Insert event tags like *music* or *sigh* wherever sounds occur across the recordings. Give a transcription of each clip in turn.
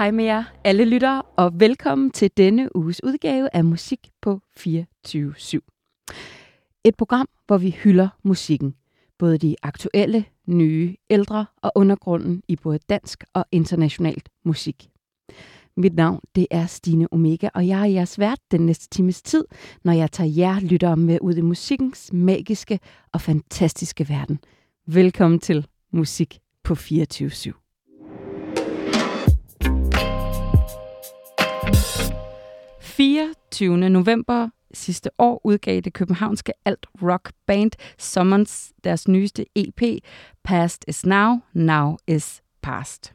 Hej med jer alle lyttere, og velkommen til denne uges udgave af Musik på 24 Et program, hvor vi hylder musikken. Både de aktuelle, nye, ældre og undergrunden i både dansk og internationalt musik. Mit navn det er Stine Omega, og jeg er jeres vært den næste times tid, når jeg tager jer lyttere med ud i musikkens magiske og fantastiske verden. Velkommen til Musik på 24 /7. 24. november sidste år udgav det københavnske alt-rock band Summons deres nyeste EP, Past is Now, Now is Past.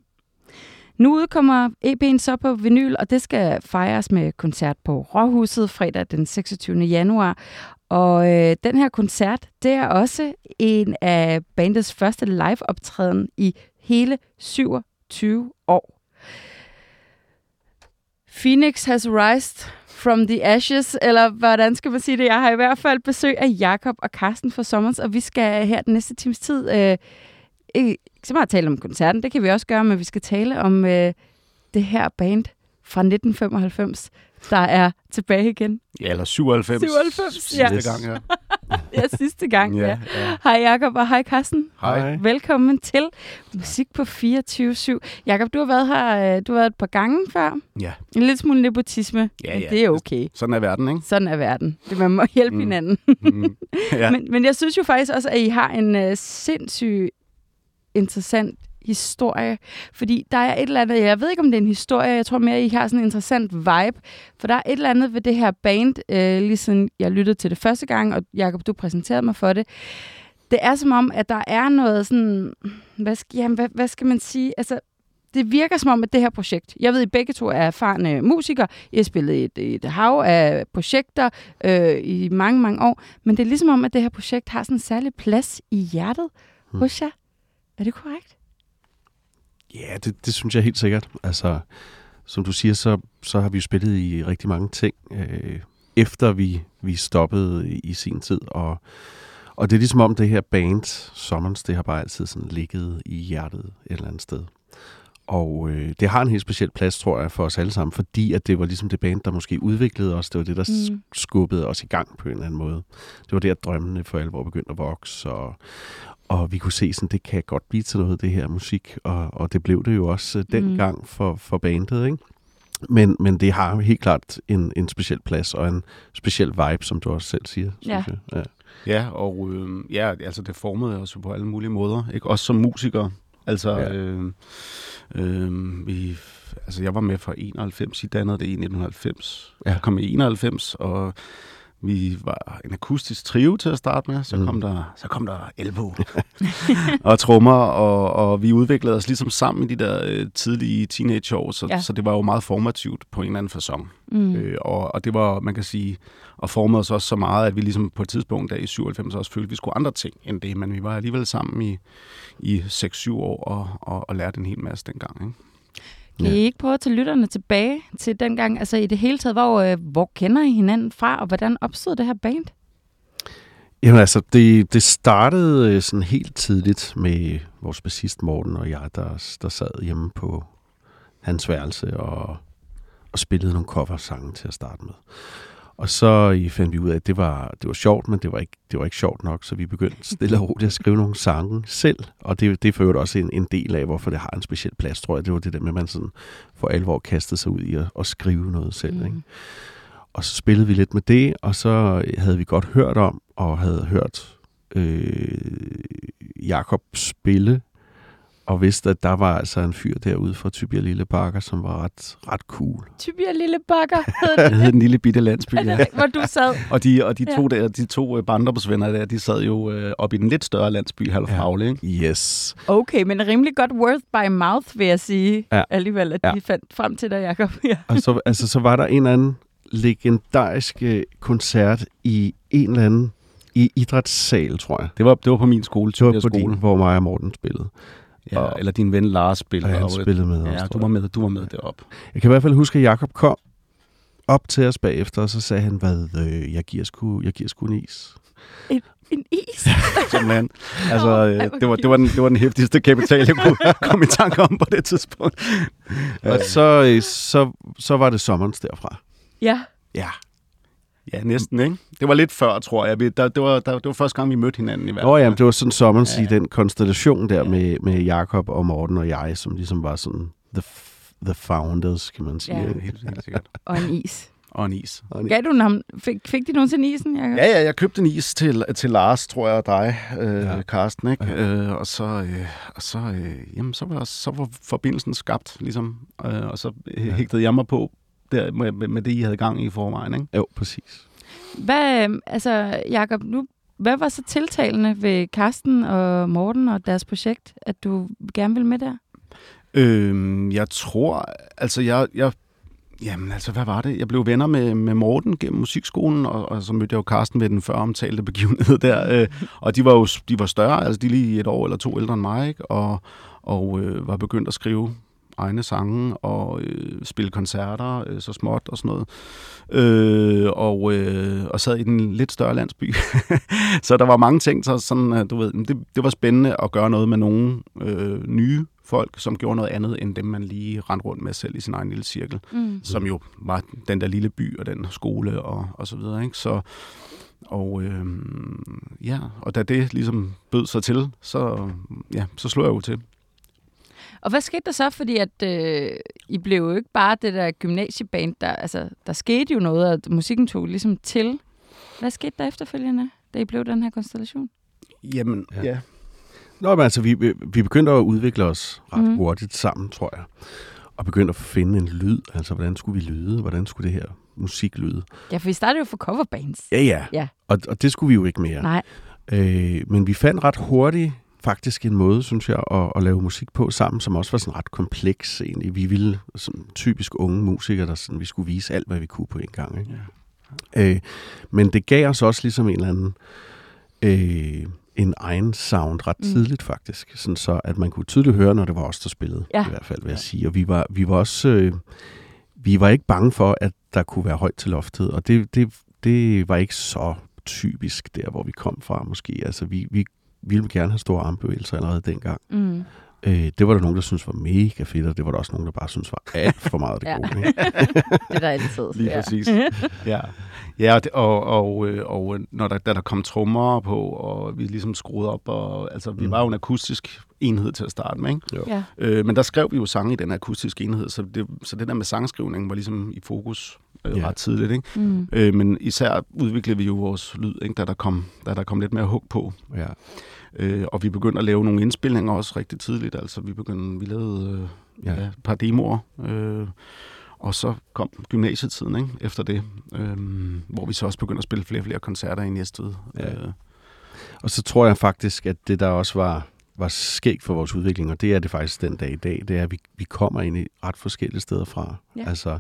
Nu udkommer EP'en så på vinyl, og det skal fejres med koncert på Råhuset fredag den 26. januar. Og øh, den her koncert, det er også en af bandets første live-optræden i hele 27. Phoenix has rised from the ashes, eller hvordan skal man sige det? Jeg har i hvert fald besøg af Jakob og Carsten fra Sommers, og vi skal her den næste times tid øh, ikke så meget tale om koncerten, det kan vi også gøre, men vi skal tale om øh, det her band fra 1995, der er tilbage igen. Ja, eller 97. 97, sidste ja. gang, *laughs* ja. ja, sidste gang, ja. ja. Hej Jakob og hej Carsten. Hej. Velkommen til Musik på 24-7. Jakob, du har været her øh, du har været et par gange før. Ja, En lille smule nepotisme, Ja, men ja. det er okay. sådan er verden, ikke? Sådan er verden. Det man må hjælpe mm. Hinanden. Mm. *laughs* Ja. Men, men jeg synes jo faktisk også, at I har en øh, sindssyg interessant historie. Fordi der er et eller andet, jeg ved ikke om det er en historie, jeg tror mere, I har sådan en interessant vibe. For der er et eller andet ved det her band, øh, lige siden jeg lyttede til det første gang, og Jacob, du præsenterede mig for det. Det er som om, at der er noget sådan, hvad skal, jamen, hvad, hvad skal man sige? Altså, det virker som om, at det her projekt, jeg ved, I begge to er erfarne musikere, I har spillet et, et hav af projekter øh, i mange, mange år, men det er ligesom om, at det her projekt har sådan en særlig plads i hjertet Hmm. hos jer. Er det korrekt? Ja, det, det synes jeg helt sikkert. Altså, som du siger, så, så har vi jo spillet i rigtig mange ting, øh, efter vi, vi stoppede i, i sin tid. Og, og det er ligesom om det her band, Summons, det har bare altid sådan ligget i hjertet et eller andet sted. Og øh, det har en helt speciel plads, tror jeg, for os alle sammen, fordi at det var ligesom det band, der måske udviklede os. Det var det, der mm. skubbede os i gang på en eller anden måde. Det var der, drømmene for alvor begyndte at vokse, og, og vi kunne se, sådan, det kan godt blive til noget, det her musik. Og, og det blev det jo også øh, dengang for, for bandet, ikke? Men, men det har helt klart en, en speciel plads og en speciel vibe, som du også selv siger. Ja. Synes jeg. ja. ja, og øh, ja, altså det formede os på alle mulige måder, ikke? Også som musiker. Altså, ja. øh, øh, vi, altså jeg var med fra 91, I dannede det i 1990. Ja. Jeg kom i 91, og vi var en akustisk trio til at starte med. Så Mm. kom der, så kom der elbow *laughs* og trommer, og, og vi udviklede os ligesom sammen i de der øh, tidlige teenageår, så, Ja. så det var jo meget formativt på en eller anden fasong. Mm. Mm. Øh, og, og det var, man kan sige, og formede os også så meget, at vi ligesom på et tidspunkt der i 97 også følte, at vi skulle andre ting end det, men vi var alligevel sammen i, i 6-7 år og, og, og lærte en hel masse dengang. Ikke? Kan I ikke prøve at tage lytterne tilbage til dengang, altså i det hele taget, hvor, øh, hvor kender I hinanden fra, og hvordan opstod det her band? Jamen altså, det, det startede øh, sådan helt tidligt med vores bassist Morten og jeg, der, der sad hjemme på hans værelse og, og spillede nogle coversange til at starte med. Og så fandt vi ud af, at det var, det var sjovt, men det var, ikke, det var ikke sjovt nok, så vi begyndte stille og roligt at skrive nogle sange selv. Og det, det øvrigt også en, en del af, hvorfor det har en speciel plads, tror jeg. Det var det der med, at man sådan for alvor kastede sig ud i at, at skrive noget selv. Mm. Ikke? Og så spillede vi lidt med det, og så havde vi godt hørt om, og havde hørt øh, Jakob spille, og vidste, at der var altså en fyr derude fra Tybjerg Lille Bakker, som var ret, ret cool. Tybjerg Lille Bakker hed *laughs* det. Det hed den lille bitte landsby, ja. hvor du sad. *laughs* Og de, og de Ja. to, der, de to øh, barndomsvenner der, de sad jo øh, op i den lidt større landsby, Halvfravle, ikke? Yes. Okay, men rimelig godt worth by mouth, vil jeg sige. Ja. Alligevel, at Ja. de fandt frem til dig, Jacob. *laughs* Ja. Og så, altså, så var der en eller anden legendarisk øh, koncert i en eller anden i idrætssal, tror jeg. Det var, det var på min skole, Det var på skole. din, hvor mig og Morten spillede. Ja, Og- eller din ven Lars spillede. Og han og- spillede med Ja, også, du var med, du var med derop. Jeg kan i hvert fald huske, at Jacob kom op til os bagefter, og så sagde han, hvad, øh, jeg, giver sgu, jeg giver sgu en is. Et En is? *laughs* simpelthen. Altså, øh, det, var, det, var den, det var den hæftigste kapital, jeg kunne *laughs* komme i tanke om på det tidspunkt. Og så, øh, så, så var det sommerens derfra. Ja. Ja. Ja, næsten, ikke? Det var lidt før, tror jeg. Vi, der, det, var, der, det var første gang, vi mødte hinanden i hvert fald. Nå ja, det var sådan sommerens Ja. i den konstellation der med, med Jakob og Morten og jeg, som ligesom var sådan the, the founders, kan man sige. Ja. Ja, helt, helt sikkert. *laughs* Og en is. Og en is. Gav du den ham? Fik, fik de nogensinde isen, Jacob? Ja, ja, jeg købte en is til, til Lars, tror jeg, og dig, øh, Ja. ja. Karsten, ikke? Ja. Øh, og så, øh, og så, øh, jamen, så, var, så var forbindelsen skabt, ligesom. Øh, og så øh, hægtede jeg mig på der, med, med, med det, I havde gang i i forvejen, ikke? Jo, præcis. Hvad, øh, altså, Jacob, nu, hvad var så tiltalende ved Karsten og Morten og deres projekt, at du gerne ville med der? Øh, jeg tror, altså jeg, jeg Jamen altså, hvad var det? Jeg blev venner med, med Morten gennem musikskolen, og, og så mødte jeg jo Karsten ved den før omtalte begivenhed der. *laughs* Øh, og de var jo de var større, altså de lige et år eller to ældre end mig, ikke? Og, og øh, var begyndt at skrive egne sange og øh, spille koncerter øh, så småt og sådan noget. Øh, og, øh, og sad i den lidt større landsby. *laughs* så der var mange ting, så sådan, øh, du ved, det, det var spændende at gøre noget med nogle øh, nye folk, som gjorde noget andet, end dem, man lige rendte rundt med selv i sin egen lille cirkel, Mm. som jo var den der lille by og den skole og, og så videre. Ikke? Så, og øh, ja, og da det ligesom bød sig til, så, ja, så slog jeg jo til. Og hvad skete der så? Fordi at øh, I blev jo ikke bare det der gymnasieband, der, altså, der skete jo noget, og musikken tog ligesom til. Hvad skete der efterfølgende, da I blev den her konstellation? Jamen, Ja. ja. Nå, men altså, vi, vi begyndte at udvikle os ret mm. hurtigt sammen, tror jeg. Og begyndte at finde en lyd. Altså, hvordan skulle vi lyde? Hvordan skulle det her musik lyde? Ja, for vi startede jo for coverbands. Ja, ja. Ja. Og, og det skulle vi jo ikke mere. Nej. Øh, men vi fandt ret hurtigt faktisk en måde, synes jeg, at, at lave musik på sammen, som også var sådan ret kompleks egentlig. Vi ville sådan typisk unge musikere, der sådan, vi skulle vise alt, hvad vi kunne på en gang. Ikke? Ja. Øh, men det gav os også ligesom en eller anden øh, en egen sound ret Mm. tidligt faktisk, sådan så at man kunne tydeligt høre, når det var os, der spillede, Ja. i hvert fald vil jeg sige. Og vi var, vi var også, øh, vi var ikke bange for, at der kunne være højt til loftet, og det, det, det var ikke så typisk der, hvor vi kom fra måske. Altså vi, vi ville gerne have store armbevægelser allerede dengang. Mm. Øh, det var der nogen, der synes var mega fedt, og det var der også nogen, der bare synes var alt for meget det gode. *laughs* Det er da altid. Lige ja. præcis. *laughs* Ja, ja og, det, og, og, øh, og når der, da der kom trommer på, og vi ligesom skruede op, og altså, vi Mm. var jo en akustisk enhed til at starte med, ikke? Jo. Ja. Øh, men der skrev vi jo sange i den akustiske enhed, så det, så det der med sangskrivning var ligesom i fokus øh, Ja. ret tidligt, ikke? Mm. Øh, men især udviklede vi jo vores lyd, ikke? Da, der kom, da der kom lidt mere hug på. Ja. Øh, og vi begyndte at lave nogle indspilninger også rigtig tidligt. Altså vi begyndte, vi lavede øh, Ja. ja. et par demoer, øh, og så kom gymnasietiden ikke? efter det, øh, hvor vi så også begyndte at spille flere og flere koncerter i Næstved. Ja. Øh, Og så tror jeg faktisk, at det der også var, var skægt for vores udvikling, og det er det faktisk den dag i dag, det er, at vi, vi kommer ind i ret forskellige steder fra. Ja. Altså,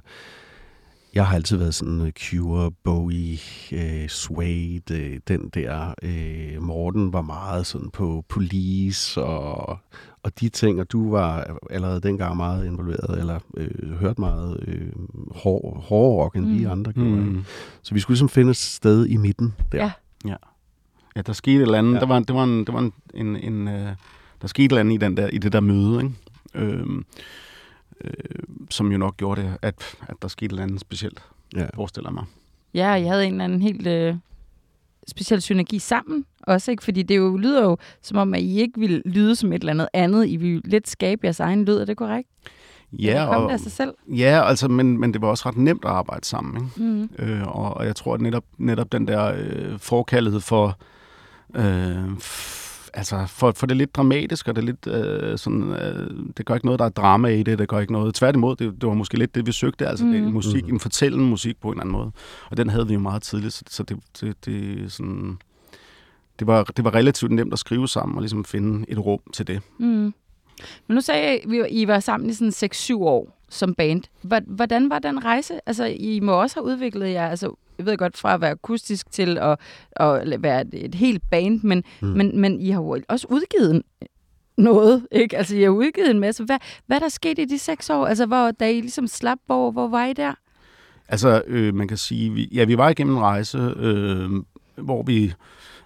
jeg har altid været sådan uh, Cure, Bowie, uh, Suede, uh, den der. Uh, Morten var meget sådan på Police og, og de ting, og du var allerede dengang meget involveret, eller uh, hørt meget uh, hård, hårdere rock, end mm. vi andre gjorde. mm. Så vi skulle ligesom finde et sted i midten der. Ja. Ja, der skete et eller andet. Ja. Ja. Der var, det var en, det var en, en, en øh, der skete et eller andet i, den der, i det der møde, ikke? Øhm, øh, som jo nok gjorde det, at, at der skete et eller andet specielt, Ja. forestiller mig. Ja, jeg havde en eller anden helt øh, speciel synergi sammen også, ikke? Fordi det jo lyder jo som om, at I ikke ville lyde som et eller andet andet. I ville lidt skabe jeres egen lyd, er det korrekt? Ja, det kom og, af sig selv. ja altså, men, men det var også ret nemt at arbejde sammen, ikke? Mm. Øh, og, og jeg tror, at netop, netop den der øh, forkaldet for, øh, altså for, for det lidt dramatisk, og det lidt øh, sådan, øh, det gør ikke noget, der er drama i det, det gør ikke noget. Tværtimod, det, det var måske lidt det, vi søgte, altså mm. det, Mhm. musik, Mhm. en fortællende musik på en eller anden måde. Og den havde vi jo meget tidligt, så, så det, det, det, sådan, det, var, det var relativt nemt at skrive sammen og ligesom finde et rum til det. Mm. Men nu sagde jeg, at vi var- I var sammen i sådan 6-7 år som band. Hvordan var den rejse? Altså, I må også have udviklet jer, altså, jeg ved godt, fra at være akustisk til at, at være et, et helt band, men, mm. Men, men I har jo også udgivet noget, ikke? Altså, I har udgivet en masse. Hvad, hvad er der sket i de seks år? Altså, hvor, da I ligesom slap, hvor, hvor var I der? Altså, øh, man kan sige, vi, ja, vi var igennem en rejse, øh, hvor vi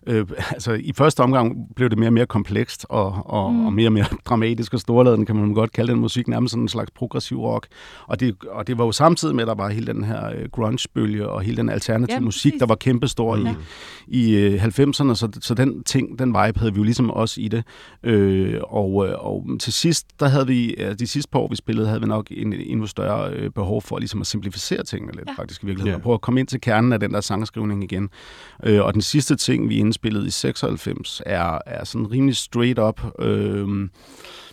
øh, altså i første omgang blev det mere og mere komplekst og, og, mm. og mere og mere *laughs* dramatisk og storladen, kan man godt kalde den musik, nærmest sådan en slags progressiv rock. Og det, og det var jo samtidig med, at der var hele den her øh, grunge-bølge og hele den alternative ja, musik, præcis. der var kæmpestor mm. i, i øh, 90'erne, så, så den ting, den vibe havde vi jo ligesom også i det. Øh, og, øh, og til sidst, der havde vi, de sidste par år, vi spillede, havde vi nok en endnu større øh, behov for ligesom at simplificere tingene lidt, ja. faktisk i virkeligheden, ja. og prøve at komme ind til kernen af den der sangskrivning igen. Øh, og den sidste ting, vi indspillede i 96, er, er sådan rimelig straight up, øh,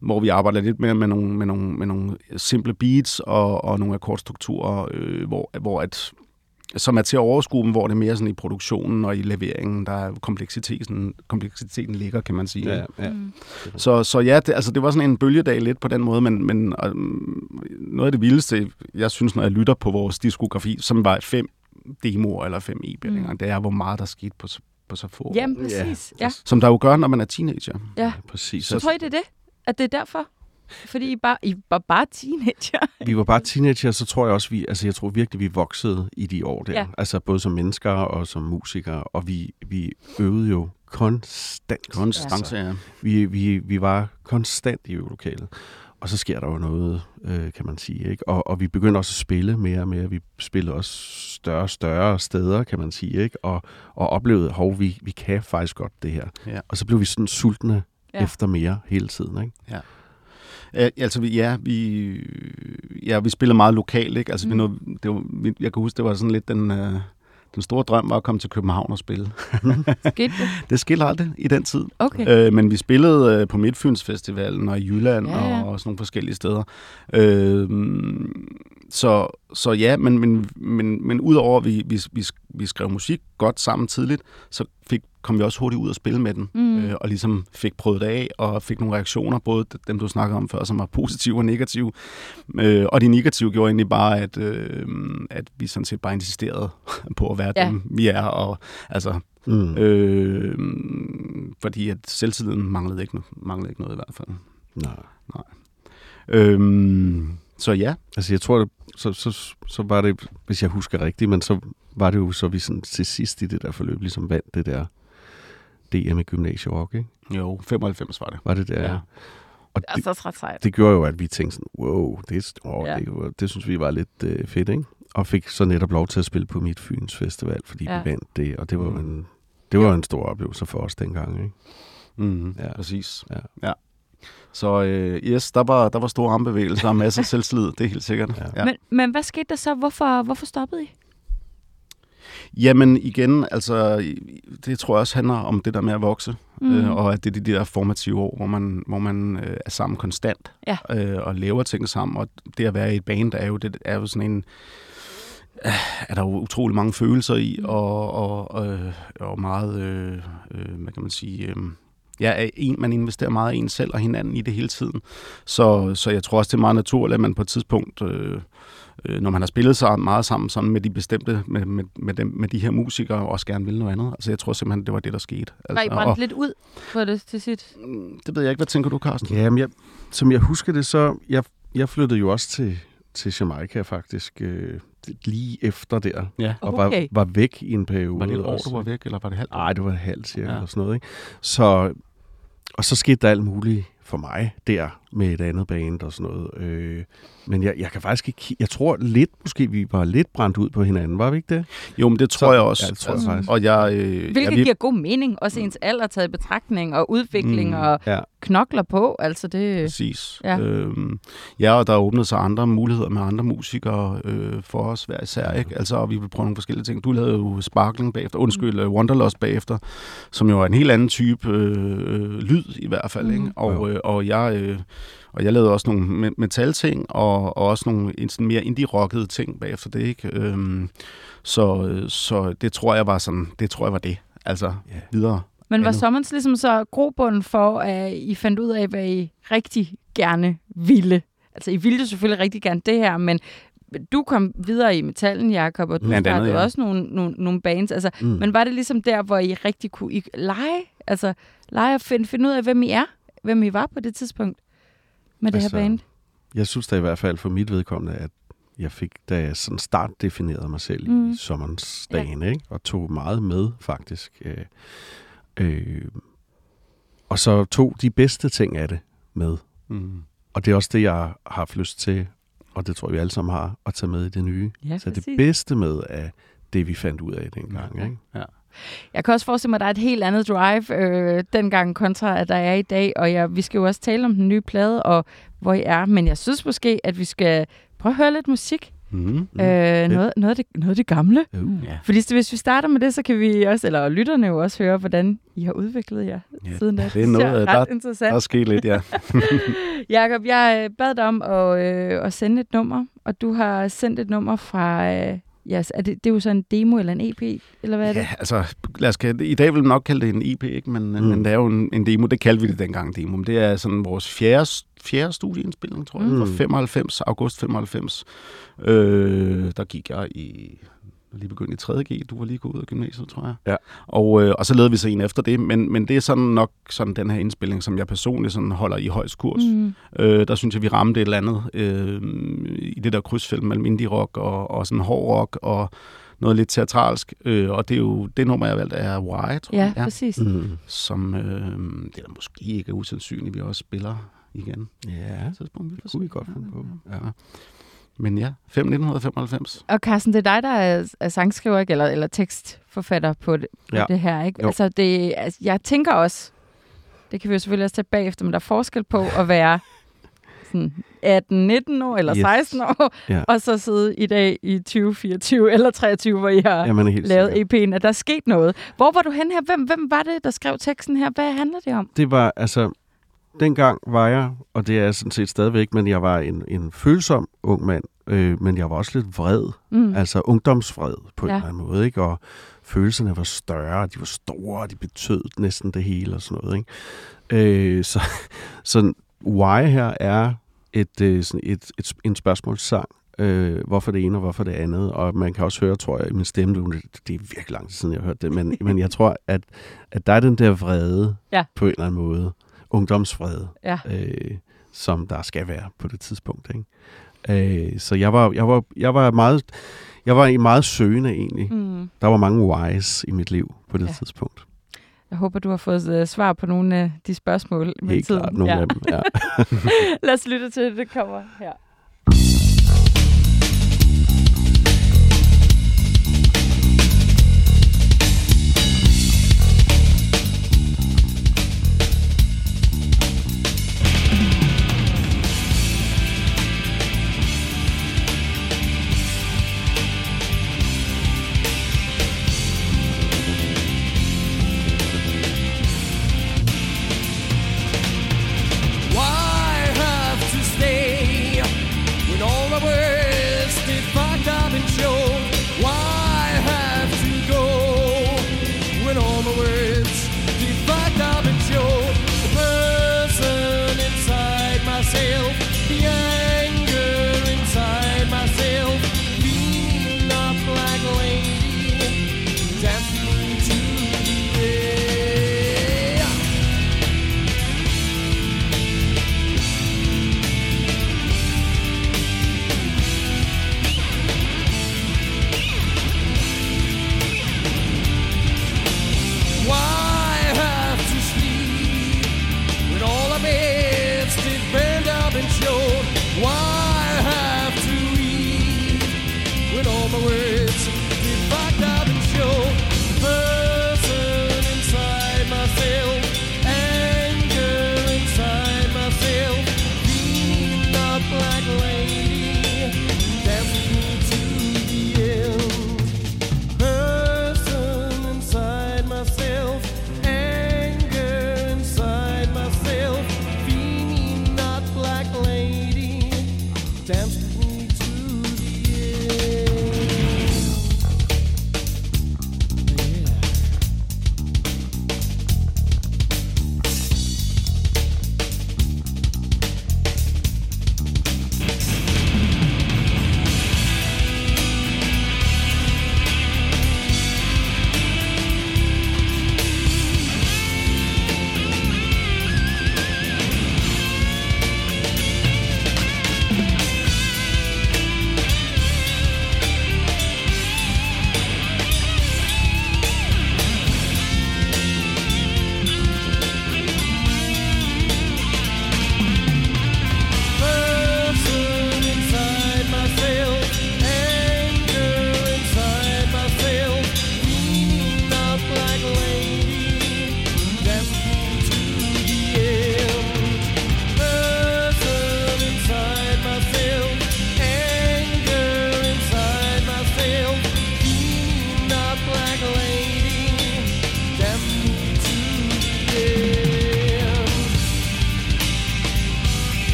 hvor vi arbejder lidt mere med nogle, med nogle, med nogle simple beats og, og nogle akkordstrukturer, øh, hvor, hvor at som er til at overskue, hvor det er mere sådan i produktionen og i leveringen, der er kompleksiteten, kompleksiteten ligger, kan man sige. Ja, ja. Mm. Så, så ja, det, altså, det var sådan en bølgedag lidt på den måde, men, men og, noget af det vildeste, jeg synes, når jeg lytter på vores diskografi, som var fem demoer eller fem e-bællinger, mm. det er, hvor meget der skete på, på så få Jamen, præcis. Ja. Ja. Som der jo gør, når man er teenager. Ja, præcis. Så tror I, det er det? At det er derfor? Fordi I, bare, I var bare teenager. *laughs* Vi var bare teenager, så tror jeg også, vi, altså jeg tror virkelig, vi voksede i de år der. Ja. Altså både som mennesker og som musikere, og vi, vi øvede jo konstant. Konstant, altså, ja. Vi, vi, vi var konstant i øvelokalet. Og så sker der jo noget, øh, kan man sige. Ikke? Og, og vi begyndte også at spille mere og mere. Vi spillede også større og større steder, kan man sige. Ikke? Og, og oplevede, hov, vi, vi kan faktisk godt det her. Ja. Og så blev vi sådan sultne ja. efter mere hele tiden. Ikke? Ja. Altså, ja, vi, ja, vi spiller meget lokalt, ikke? Altså, mm. vi nåede, det var, jeg kan huske, det var sådan lidt den, øh, den store drøm var at komme til København og spille. *laughs* Skete det? det skete aldrig i den tid. Okay. Øh, men vi spillede øh, på Midtfyns Festivalen og i Jylland ja, ja. Og, og sådan nogle forskellige steder. Øh, så, så ja, men, men, men, men udover at vi, vi, vi, vi skrev musik godt sammen tidligt, så fik kom vi også hurtigt ud og spille med den, mm. øh, og ligesom fik prøvet det af, og fik nogle reaktioner, både dem, du snakkede om før, som var positive og negative. Øh, og de negative gjorde egentlig bare, at, øh, at vi sådan set bare insisterede *laughs* på at være ja. dem, vi er, og altså... Mm. Øh, fordi at selvtilliden manglede ikke, manglede ikke noget i hvert fald. Nej. Nej. Øh, så ja. Altså jeg tror, det, så, så, så var det, hvis jeg husker rigtigt, men så var det jo så, vi sådan til sidst i det der forløb ligesom vandt det der DM i gymnasierock, ikke? Jo, 95 var det. Var det der, ja. Og det, er så ret sejt. det gjorde jo, at vi tænkte sådan, wow, det, oh, ja. det, det synes vi var lidt øh, fedt, ikke? Og fik så netop lov til at spille på mit Fyns Festival, fordi ja. vi vandt det, og det var, mm. en, det var ja. en stor oplevelse for os dengang, ikke? Mm, ja. Præcis. Ja. ja. Så øh, yes, der var, der var store armbevægelser og masser af selvslid, det er helt sikkert. Ja. Ja. Men, men hvad skete der så? Hvorfor, hvorfor stoppede I? Jamen igen, altså, det tror jeg også handler om det der med at vokse, mm. øh, og at det er de der formative år, hvor man, hvor man øh, er sammen konstant, ja. øh, og laver ting sammen, og det at være i et band er jo, det er jo sådan en, øh, er der jo utrolig mange følelser i, mm. og, og, øh, og meget, øh, øh, hvad kan man sige, øh, ja, en, man investerer meget i en selv og hinanden i det hele tiden. Så, så jeg tror også, det er meget naturligt, at man på et tidspunkt øh, øh, når man har spillet så meget sammen sådan med de bestemte, med, med, med, dem, med de her musikere, og også gerne vil noget andet. Altså jeg tror simpelthen, det var det, der skete. Altså, var I brændt og, lidt ud på det til sit? Mm, det ved jeg ikke. Hvad tænker du, Carsten? Jamen, jeg, som jeg husker det, så jeg, jeg flyttede jo også til, til Jamaica faktisk øh, lige efter der, ja. og var, okay. var væk i en periode. Var det et år, du var væk, eller var det halvt? Nej, det var halvt cirka, ja. eller sådan noget. Ikke? Så, og så skete der alt muligt for mig der med et andet band og sådan noget. Øh, men jeg, jeg kan faktisk ikke... Jeg tror lidt, måske vi var lidt brændt ud på hinanden, var vi ikke det? Jo, men det tror så, jeg også. Ja, det tror jeg faktisk. Og jeg, øh, Hvilket jeg, giver god mening, også ens alder taget i betragtning, og udvikling, mm, og ja. knokler på. Altså det, Præcis. Ja. Øhm, ja, og der er åbnet sig andre muligheder med andre musikere øh, for os hver især. Ikke? Altså, og vi vil prøve nogle forskellige ting. Du lavede jo Sparkling bagefter, undskyld, mm. Wanderlust bagefter, som jo er en helt anden type øh, lyd i hvert fald. Mm. Ikke? Og, øh, og jeg... Øh, og jeg lavede også nogle metal-ting, og, og også nogle sådan mere indie-rockede ting bagefter det, ikke? Øhm, så, så det tror jeg var sådan, det tror jeg var det. Altså, yeah. videre. Men var Sommers ligesom så grobund for, at I fandt ud af, hvad I rigtig gerne ville? Altså, I ville selvfølgelig rigtig gerne det her, men du kom videre i metallen, Jacob, og du mm. startede ja. også nogle, nogle, nogle bands. Altså, mm. Men var det ligesom der, hvor I rigtig kunne I lege? Altså, lege og finde, finde ud af, hvem I er? Hvem I var på det tidspunkt? Med det altså, her band? Jeg synes da i hvert fald for mit vedkommende, at jeg fik, da jeg sådan start definerede mig selv mm. i sommerens dagen, ja. ikke? og tog meget med faktisk. Øh, Øh, og så tog de bedste ting af det med. Mm. Og det er også det, jeg har haft lyst til, og det tror jeg, vi alle sammen har, at tage med i det nye. Ja, så det præcis. bedste med af det, vi fandt ud af dengang. Ja. Ikke? Ja. Jeg kan også forestille mig, at der er et helt andet drive øh, dengang kontra, at der er i dag. Og jeg, vi skal jo også tale om den nye plade, og hvor I er. Men jeg synes måske, at vi skal prøve at høre lidt musik. Mm. Mm, øh, noget, noget, af det, noget af det gamle. Uh. Ja. Fordi hvis vi starter med det, så kan vi også, eller lytterne jo også høre, hvordan I har udviklet jer Ja, siden da. det er noget, jeg der- ret interessant. Der er sket lidt, ja. *laughs* Jakob, jeg øh, bad dig om at, øh, at sende et nummer, og du har sendt et nummer fra... Øh, ja, er det, det er jo så en demo eller en EP, eller hvad er det? Ja, altså, lad os kalde, i dag vil man nok kalde det en EP, ikke? Men, mm. Men det er jo en, en demo, det kaldte vi det dengang demo. Men det er sådan vores fjerde, fjerde studieindspilning, tror jeg, Mm. fra 95, august 95. Øh, der gik jeg i lige begyndt i 3. G, du var lige gået ud af gymnasiet, tror jeg. Ja. Og, øh, og så lavede vi så en efter det, men, men det er sådan nok sådan den her indspilning, som jeg personligt sådan holder i højst kurs. Mm. Øh, der synes jeg, vi ramte et eller andet øh, i det der krydsfelt mellem indie-rock og, og sådan hård rock og noget lidt teatralsk. Øh, og det er jo det nummer, jeg valgte, er Why, tror Ja, jeg. præcis. Mm. Som øh, det er måske ikke er usandsynligt, vi også spiller igen. Ja, På et tidspunkt, vi det kunne vi godt finde på. Ja. Ja. Men ja, 5, 1995. Og Carsten, det er dig, der er, er sangskriver, ikke? Eller, eller tekstforfatter på det, på Ja. det her, ikke? Jo. Altså, det, altså, jeg tænker også, det kan vi jo selvfølgelig også tage bagefter, men der er forskel på at være sådan 18-19 år eller Yes. 16 år, Ja. og så sidde i dag i 2024 eller 23, hvor I har Jamen, helt lavet sikkert. EP'en, at der er sket noget. Hvor var du hen her? Hvem, hvem var det, der skrev teksten her? Hvad handler det om? Det var, altså, dengang var jeg, og det er jeg sådan set stadigvæk, men jeg var en, en følsom ung mand, øh, men jeg var også lidt vred. Mm. Altså ungdomsvred på ja. En eller anden måde, ikke? Og følelserne var større, de var store, de betød næsten det hele og sådan noget, ikke? Øh, så, så Why her er et, øh, sådan et, et, en spørgsmålssang. Øh, hvorfor det ene og hvorfor det andet. Og man kan også høre, tror jeg, i min stemme, det, det er virkelig lang tid siden, jeg har hørt det, men, men jeg tror, at, at der er den der vrede Ja. på en eller anden måde. Ungdomsvrede Ja. øh, som der skal være på det tidspunkt. Ikke? Øh, så jeg var, jeg, var, jeg var meget jeg var i meget søgende egentlig. Mm. Der var mange whys i mit liv på det Ja. tidspunkt. Jeg håber, du har fået uh, svar på nogle af de spørgsmål Helt tiden. klart nogle ja. af dem. Ja. *laughs* Lad os lytte til det, det kommer her.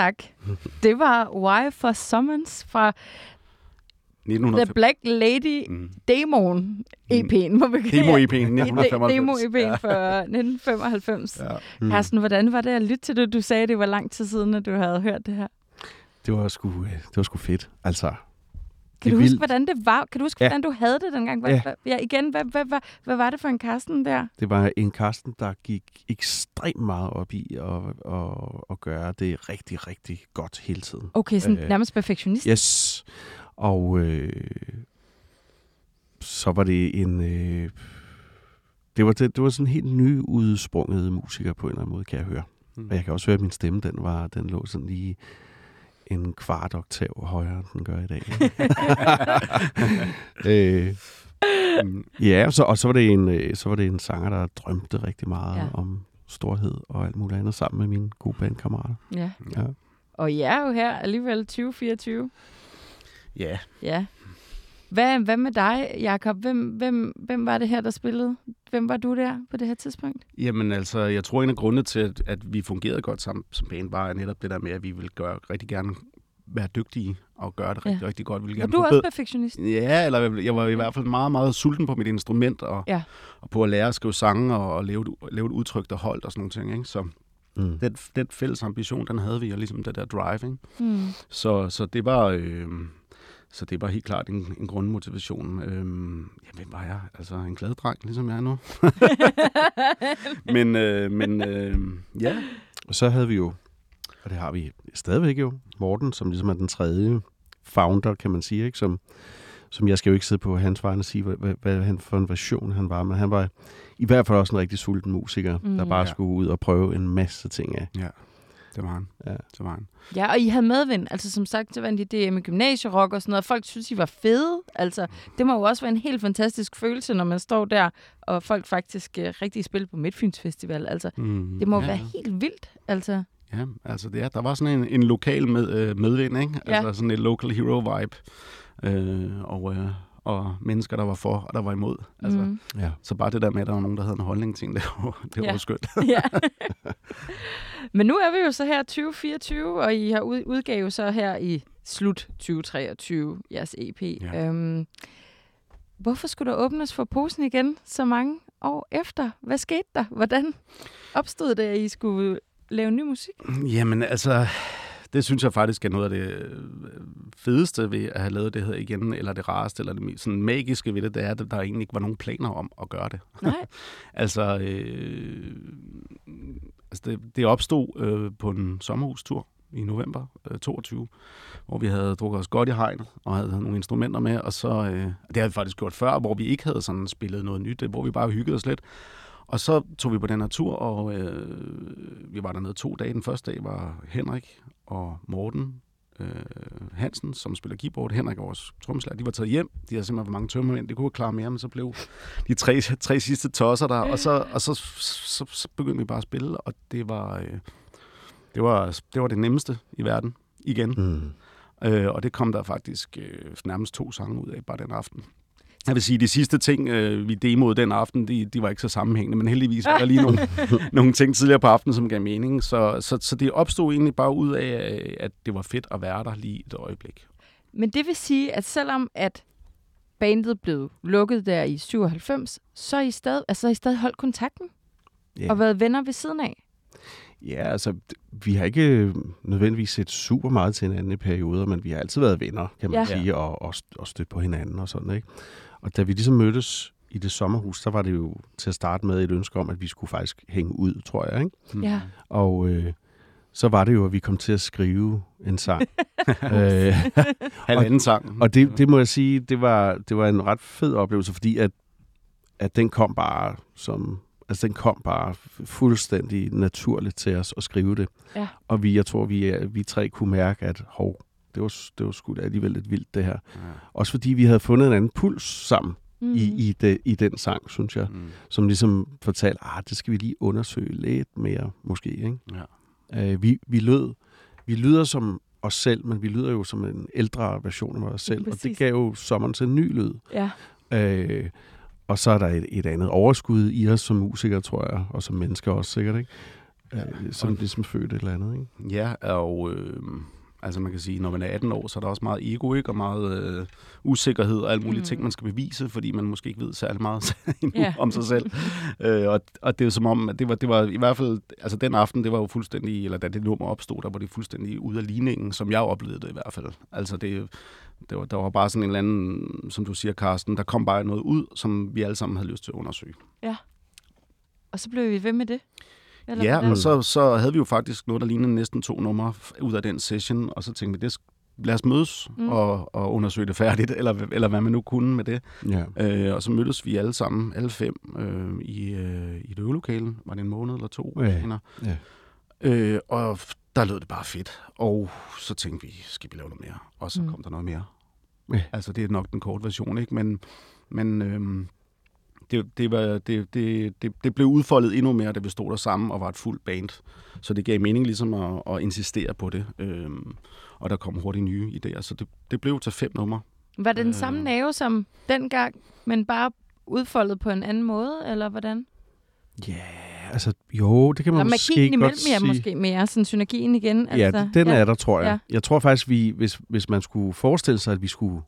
Tak. Det var Why for Summons fra The 1905. Black Lady Mm. Demon EP'en, må vi Demo-EP'en, De- 1995. Demo EP'en fra 1995. Ja. Mm. Carsten, hvordan var det at lytte til det? Du sagde, det var lang tid siden, at du havde hørt det her. Det var sgu, øh, det var sgu fedt. Altså, Kan du huske, vildt. hvordan det var? Kan du huske, Ja. hvordan du havde det dengang? Hvad, Ja. hvad, ja, igen, hvad, hvad, hvad, hvad var det for en Carsten der? det var en Karsten, der gik ekstremt meget op i at, at, at gøre det rigtig, rigtig godt hele tiden. Okay, sådan Øh, nærmest perfektionist. Yes. Og øh, så var det en... Øh, det var, det, det var sådan en helt nyudsprunget musiker på en eller anden måde, kan jeg høre. Mm. Og jeg kan også høre, at min stemme, den, var, den lå sådan lige en kvart oktav højere, end den gør i dag. *laughs* øh, Mm. ja, og så, og så var det en, øh, så var det en sanger, der drømte rigtig meget Ja. ja. om storhed og alt muligt andet sammen med mine gode bandkammerater. Ja. Ja. Og I er jo her alligevel 2024. Ja, Ja. Hvad, hvad med dig, Jakob? Hvem, hvem, hvem var det her, der spillede? Hvem var du der på det her tidspunkt? Jamen altså, jeg tror en af grundene til, at, at vi fungerede godt sammen som band, var netop det der med, at vi ville gøre, rigtig gerne være dygtige og gøre det rigtig, Ja. rigtig godt. Vi ville Var gerne du også forbedre- perfektionist? Ja, eller jeg var i hvert fald meget, meget sulten på mit instrument, og, Ja. og på at lære at skrive sange, og, og lave, et, lave et udtryk, der holdt og sådan nogle ting. Ikke? Så Mm. den, den fælles ambition, den havde vi, og ligesom det der drive. Ikke? Hmm. Så, så det var... Øh, så det var helt klart en, en grundmotivation. Øhm, ja, hvem var jeg? Altså en glad dreng, ligesom jeg er nu. *laughs* men øh, men øh, ja, Og så havde vi jo, og det har vi stadigvæk jo, Morten, som ligesom er den tredje founder, kan man sige, ikke? Som, som jeg skal jo ikke sidde på hans vegne og sige, hvad, hvad, hvad han for en version han var, men han var i hvert fald også en rigtig sulten musiker, Mm. der bare Ja. skulle ud og prøve en masse ting af. ja, det var han. Ja. Det var han. Ja, og I havde medvind. Altså som sagt, så vandt I det med gymnasierock og sådan noget. Folk synes, I var fede. Altså, det må jo også være en helt fantastisk følelse, når man står der, og folk faktisk uh, rigtig spiller på Midtfyns Festival. Altså, Mm, det må ja. være helt vildt. Altså, Ja, altså det er, der var sådan en, en lokal med, øh, medvind, ikke? Ja. Altså sådan en local hero vibe. Øh, og, øh, og mennesker, der var for, og der var imod. Altså, mm. Ja. Så bare det der med, at der var nogen, der havde en holdning til det, det var, det var Ja. ja. skønt. *laughs* ja. Men nu er vi jo så her 2024, og I har ud, udgave så her i slut 2023, jeres EP. Ja. Øhm, hvorfor skulle der åbnes for posen igen så mange år efter? Hvad skete der? Hvordan opstod det, at I skulle lave ny musik? Jamen altså, det synes jeg faktisk er noget af det øh, fedeste ved at have lavet det her igen, eller det rareste, eller det sådan magiske ved det, det er, at der egentlig ikke var nogen planer om at gøre det. Nej. *laughs* Altså, øh, altså det, det opstod øh, på en sommerhustur i november øh, 22, hvor vi havde drukket os godt i hegnet og havde nogle instrumenter med, og så, øh, det havde vi faktisk gjort før, hvor vi ikke havde sådan spillet noget nyt, hvor vi bare hyggede os lidt. Og så tog vi på den her tur, og øh, vi var dernede to dage. Den første dag var Henrik og Morten øh, Hansen, som spiller keyboard. Henrik og vores trommeslager, de var taget hjem. De havde simpelthen for mange tømmermænd. De kunne klare mere, men så blev de tre, tre sidste tosser der. Og, så, og så, så, så begyndte vi bare at spille, og det var, øh, det var, det var det nemmeste i verden igen. Mm. Øh, og det kom der faktisk øh, nærmest to sange ud af bare den aften. Jeg vil sige, de sidste ting, øh, vi demoede den aften, de, de var ikke så sammenhængende, men heldigvis var der lige nogle, *laughs* nogle ting tidligere på aftenen, som gav mening. Så, så, så det opstod egentlig bare ud af, øh, at det var fedt at være der lige et øjeblik. Men det vil sige, at selvom at bandet blev lukket der i 97, så har I stadig, altså, I stadig holdt kontakten Ja. og været venner ved siden af. Ja, altså, vi har ikke øh, nødvendigvis set super meget til hinanden i perioder, men vi har altid været venner, kan man Ja. sige, og, og, og støtte på hinanden og sådan, ikke? Og da vi ligesom mødtes i det sommerhus, så var det jo til at starte med et ønske om, at vi skulle faktisk hænge ud, tror jeg, ikke? Mm. Ja. Og øh, så var det jo, at vi kom til at skrive en sang. *laughs* øh, *laughs* Halvanden sang. og det, det må jeg sige, det var, det var en ret fed oplevelse, fordi at, at den kom bare som... Altså, den kom bare fuldstændig naturligt til os at skrive det. Ja. Og vi, jeg tror, vi, er- vi tre kunne mærke, at hov, det var, det var sgu da alligevel lidt vildt, det her. Ja. Også fordi vi havde fundet en anden puls sammen Mm. i, i, det, i den sang, synes jeg. Mm. Som ligesom fortalte, ah, det skal vi lige undersøge lidt mere, måske. Ikke? Ja. Øh, vi, vi, lød, vi lyder som os selv, men vi lyder jo som en ældre version af os selv. Og Præcis. det gav jo sommeren til en ny lyd. Ja. Øh, og så er der et, et andet overskud i os som musikere, tror jeg, og som mennesker også sikkert. Ikke? øh, som ligesom født et eller andet, ikke? Ja, og øh, altså man kan sige, når man er 18 år, så er der også meget ego, ikke? Og meget øh, usikkerhed og alle mulige mm. ting, man skal bevise, fordi man måske ikke ved særlig meget *laughs* endnu Ja. om sig selv. øh, og, og det er jo som om, at det var, det var i hvert fald, altså den aften, det var jo fuldstændig, eller da det nummer opstod, der var det fuldstændig ude af ligningen, som jeg oplevede det i hvert fald. Altså det, det var, der var bare sådan en eller anden, som du siger, Carsten, der kom bare noget ud, som vi alle sammen havde lyst til at undersøge. Og så blev vi ved med det? Eller ja, hvordan? og så, så havde vi jo faktisk noget, der lignede næsten to numre ud af den session, og så tænkte vi, det, lad os mødes Mm. og, og undersøge det færdigt, eller, eller hvad man nu kunne med det. Ja. Øh, og så mødtes vi alle sammen, alle fem, øh, i, øh, i et øvelokale. Var det en måned eller to? Ja. Ja. Øh, og der lød det bare fedt. Og så tænkte vi, skal vi lave noget mere? Og så Mm. kom der noget mere. Ja. Altså, det er nok den korte version, ikke? Men, men øhm, det, det, var, det, det, det, det blev udfoldet endnu mere, da vi stod der sammen og var et fuldt band. Så det gav mening ligesom at, at insistere på det. Øhm, og der kom hurtigt nye idéer. Så det, det blev til fem numre. Var det den Øh. samme nerve som dengang, men bare udfoldet på en anden måde, eller hvordan? Ja, altså jo, det kan man Eller måske godt jer sige. måske mere, sådan synergien igen. Ja, Altså, den er der, tror jeg. Ja. Ja. Jeg tror faktisk, vi, hvis, hvis man skulle forestille sig, at vi skulle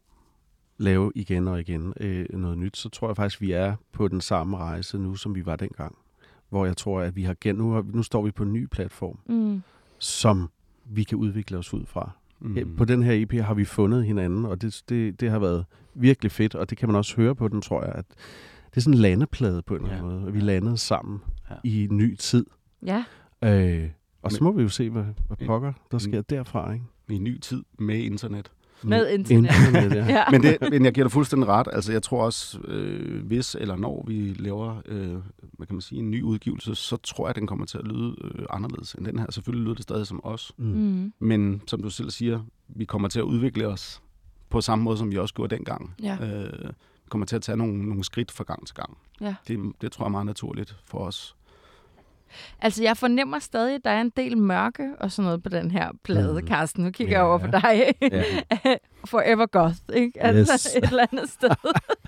lave igen og igen øh, noget nyt, så tror jeg faktisk, vi er på den samme rejse nu, som vi var dengang. Hvor jeg tror, at vi har gen, nu, har, nu står vi på en ny platform, Mm. som vi kan udvikle os ud fra. Mm. Mm. På den her EP har vi fundet hinanden, og det, det, det har været virkelig fedt, og det kan man også høre på den, tror jeg, at det er sådan en landeplade på en eller anden Ja. måde, og vi landede sammen Ja. i en ny tid. Ja, Øh, og så Men- må vi jo se, hvad, hvad pokker der sker derfra, ikke? I en ny tid med internet. Med internet. Internet, ja. *laughs* ja. Men, det, men jeg giver dig fuldstændig ret. Altså, jeg tror også, øh, hvis eller når vi laver øh, hvad kan man sige, en ny udgivelse, så tror jeg, at den kommer til at lyde øh, anderledes end den her. Selvfølgelig lyder det stadig som os. Mm. Mm. Men som du selv siger, vi kommer til at udvikle os på samme måde, som vi også gjorde dengang. Ja. Øh, kommer til at tage nogle, nogle skridt fra gang til gang. Ja. Det, det tror jeg er meget naturligt for os. Altså, jeg fornemmer stadig, at der er en del mørke og sådan noget på den her plade, Mm. mm. Carsten. Nu kigger Ja. jeg over på dig. *laughs* Forever Goth, ikke? Altså, Yes. et eller andet sted.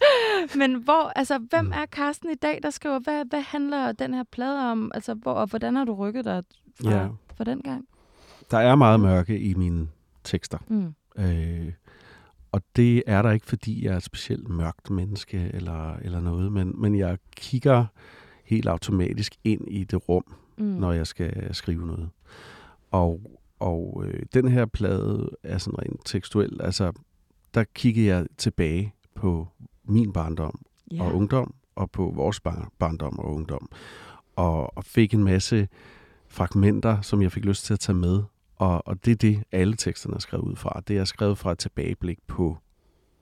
*laughs* Men hvor, altså, hvem Mm. er Carsten i dag, der skriver, hvad, hvad handler den her plade om? Altså, hvor, og hvordan har du rykket dig fra, Ja. fra den gang? Der er meget mørke i mine tekster. Mm. Øh, og det er der ikke, fordi jeg er et specielt mørkt menneske eller, eller noget, men, men jeg kigger helt automatisk ind i det rum, Mm. når jeg skal skrive noget. Og, og øh, den her plade er sådan rent tekstuel. Altså, der kiggede jeg tilbage på min barndom ja. og ungdom, og på vores bar- barndom og ungdom. Og, og fik en masse fragmenter, som jeg fik lyst til at tage med. Og, og det er det, alle teksterne er skrevet ud fra. Det er skrevet fra et tilbageblik på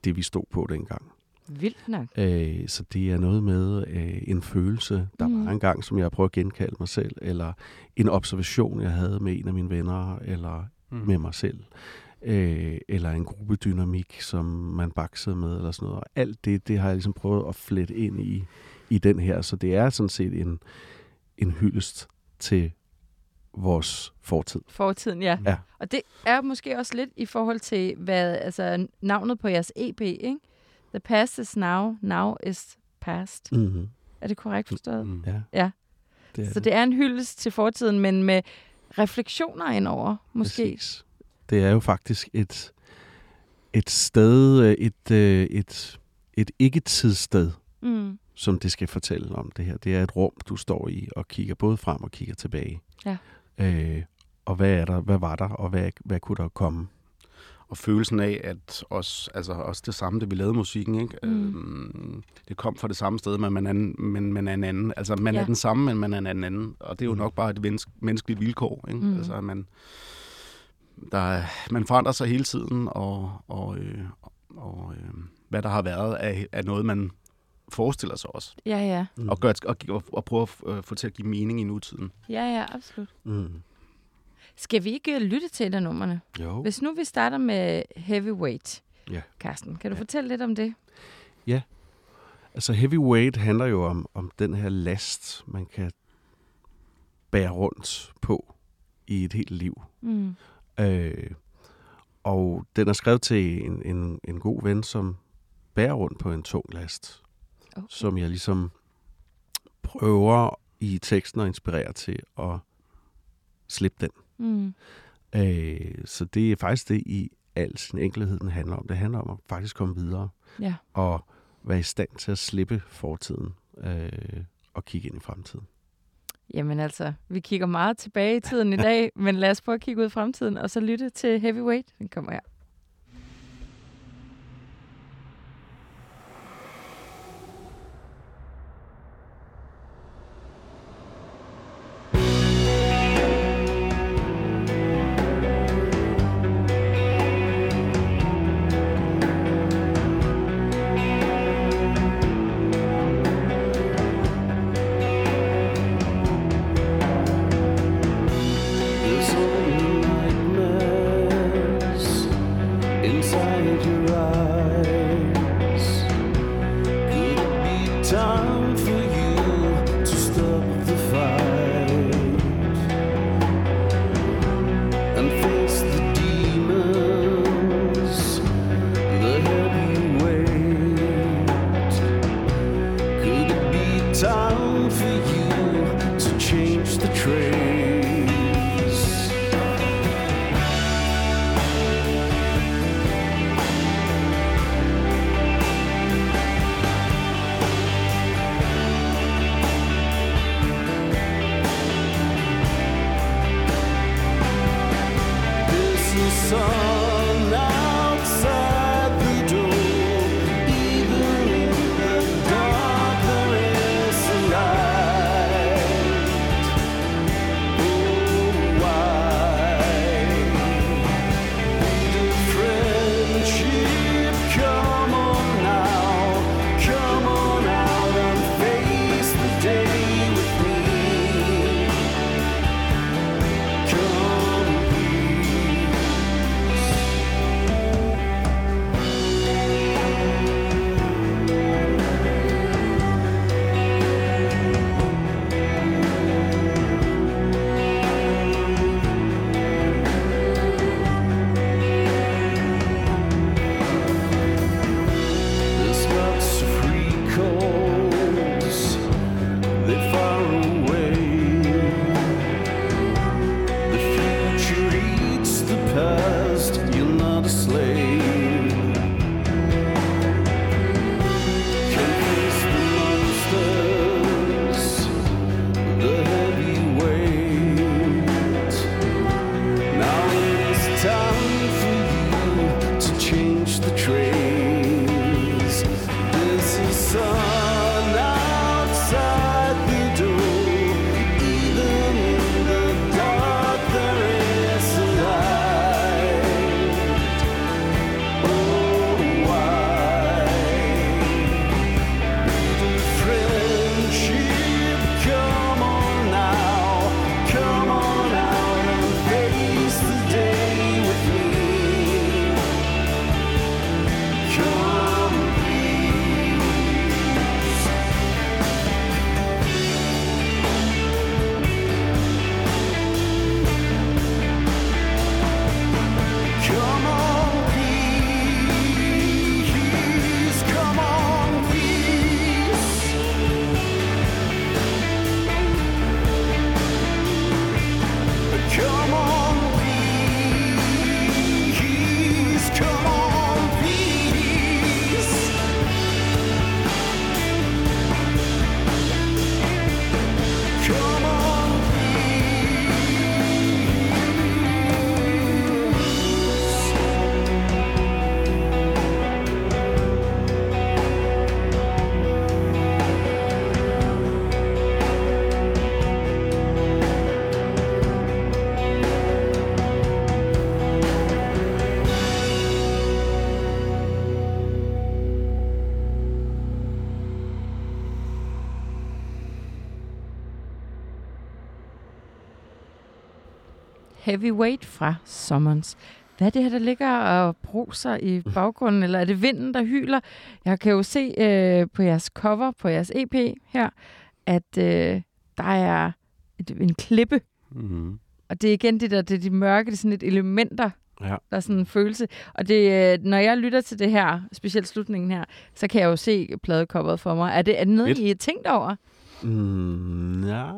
det, vi stod på dengang. Vildt nok. Øh, så det er noget med øh, en følelse, der Mm. var engang, som jeg prøver at genkalde mig selv, eller en observation, jeg havde med en af mine venner, eller Mm. med mig selv. Øh, eller en gruppedynamik, som man baksede med, eller sådan noget. Og alt det, det har jeg ligesom prøvet at flette ind i, i den her. Så det er sådan set en, en hyldest til vores fortid. Fortiden, ja. Ja. Og det er måske også lidt i forhold til, hvad altså, navnet på jeres EP, ikke? The past is now, now is past. Mm-hmm. Er det korrekt forstået? Mm. Ja. Ja. Det er Så det er en hyldest til fortiden, men med refleksioner indover, måske. Præcis. Det er jo faktisk et, et sted, øh, et, øh, et, et ikke-tidssted, Mm. som det skal fortælle om det her. Det er et rum, du står i og kigger både frem og kigger tilbage. Ja. Øh, og hvad er der, hvad var der, og hvad, hvad kunne der komme? Og følelsen af, at også, altså også det samme, det vi lavede musikken, ikke? Mm. Øhm, det kom fra det samme sted, men man er, en- men man er en anden. Altså, man Ja. er den samme, men man er en anden. Og det er jo Mm. nok bare et menneske, menneskeligt vilkår, ikke? Mm. Altså, man, der, er- man forandrer sig hele tiden, og, og, øh, og øh, hvad der har været, er, er noget, man forestiller sig også. Ja, ja. Mm. Og, gør, og, og, og prøver at få til at give mening i nutiden. Ja, ja, absolut. Mm. Skal vi ikke lytte til et af numrene? Jo. Hvis nu vi starter med Heavyweight, Ja. Carsten, kan du Ja. fortælle lidt om det? Altså heavyweight handler jo om, om den her last, man kan bære rundt på i et helt liv. Mm. Øh, og den er skrevet til en, en, en god ven, som bærer rundt på en tung last, Okay. som jeg ligesom prøver i teksten at inspirere til at slippe den. Mm. Øh, så det er faktisk det i al sin enkelhed, den handler om. Det handler om at faktisk komme videre Ja. og være i stand til at slippe fortiden øh, og kigge ind i fremtiden. Jamen altså, vi kigger meget tilbage i tiden i dag, *laughs* men lad os prøve at kigge ud i fremtiden, og så lytte til Heavyweight. Den kommer her. Sun Heavyweight fra Summons. Hvad er det her, der ligger og bruser i baggrunden, eller er det vinden, der hyler? Jeg kan jo se øh, på jeres cover, på jeres EP her, at øh, der er et, en klippe, Mm-hmm. og det er igen det der, det er de mørke, det er sådan lidt elementer, Ja. der er sådan en følelse. Og det, øh, når jeg lytter til det her, specielt slutningen her, så kan jeg jo se pladecoveret for mig. Er det, er det noget, Fedt. I har tænkt over? Mm, ja,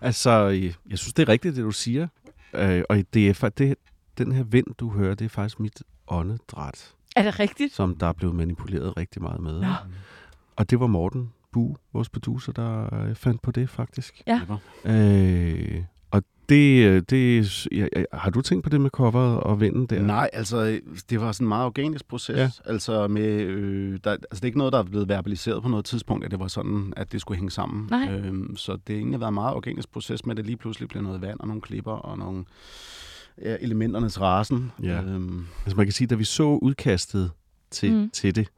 altså, jeg synes, det er rigtigt, det du siger. Øh, og det er, det, den her vind, du hører, det er faktisk mit åndedræt, Er det rigtigt? som der er blevet manipuleret rigtig meget med. Nå. Og det var Morten Bu, vores producer, der øh, fandt på det, faktisk. Ja. Øh, det, øh, det ja, har du tænkt på det med coveret og vinden der? Nej, altså, det var sådan en meget organisk proces. Ja. Altså, med, øh, der, altså, det er ikke noget, der er blevet verbaliseret på noget tidspunkt, at det var sådan, at det skulle hænge sammen. Nej. Øhm, så det har egentlig været en meget organisk proces med, at det lige pludselig blev noget vand og nogle klipper og nogle ja, elementernes rasen. Ja. Øhm, Altså man kan sige, da vi så udkastet til, mm. til det,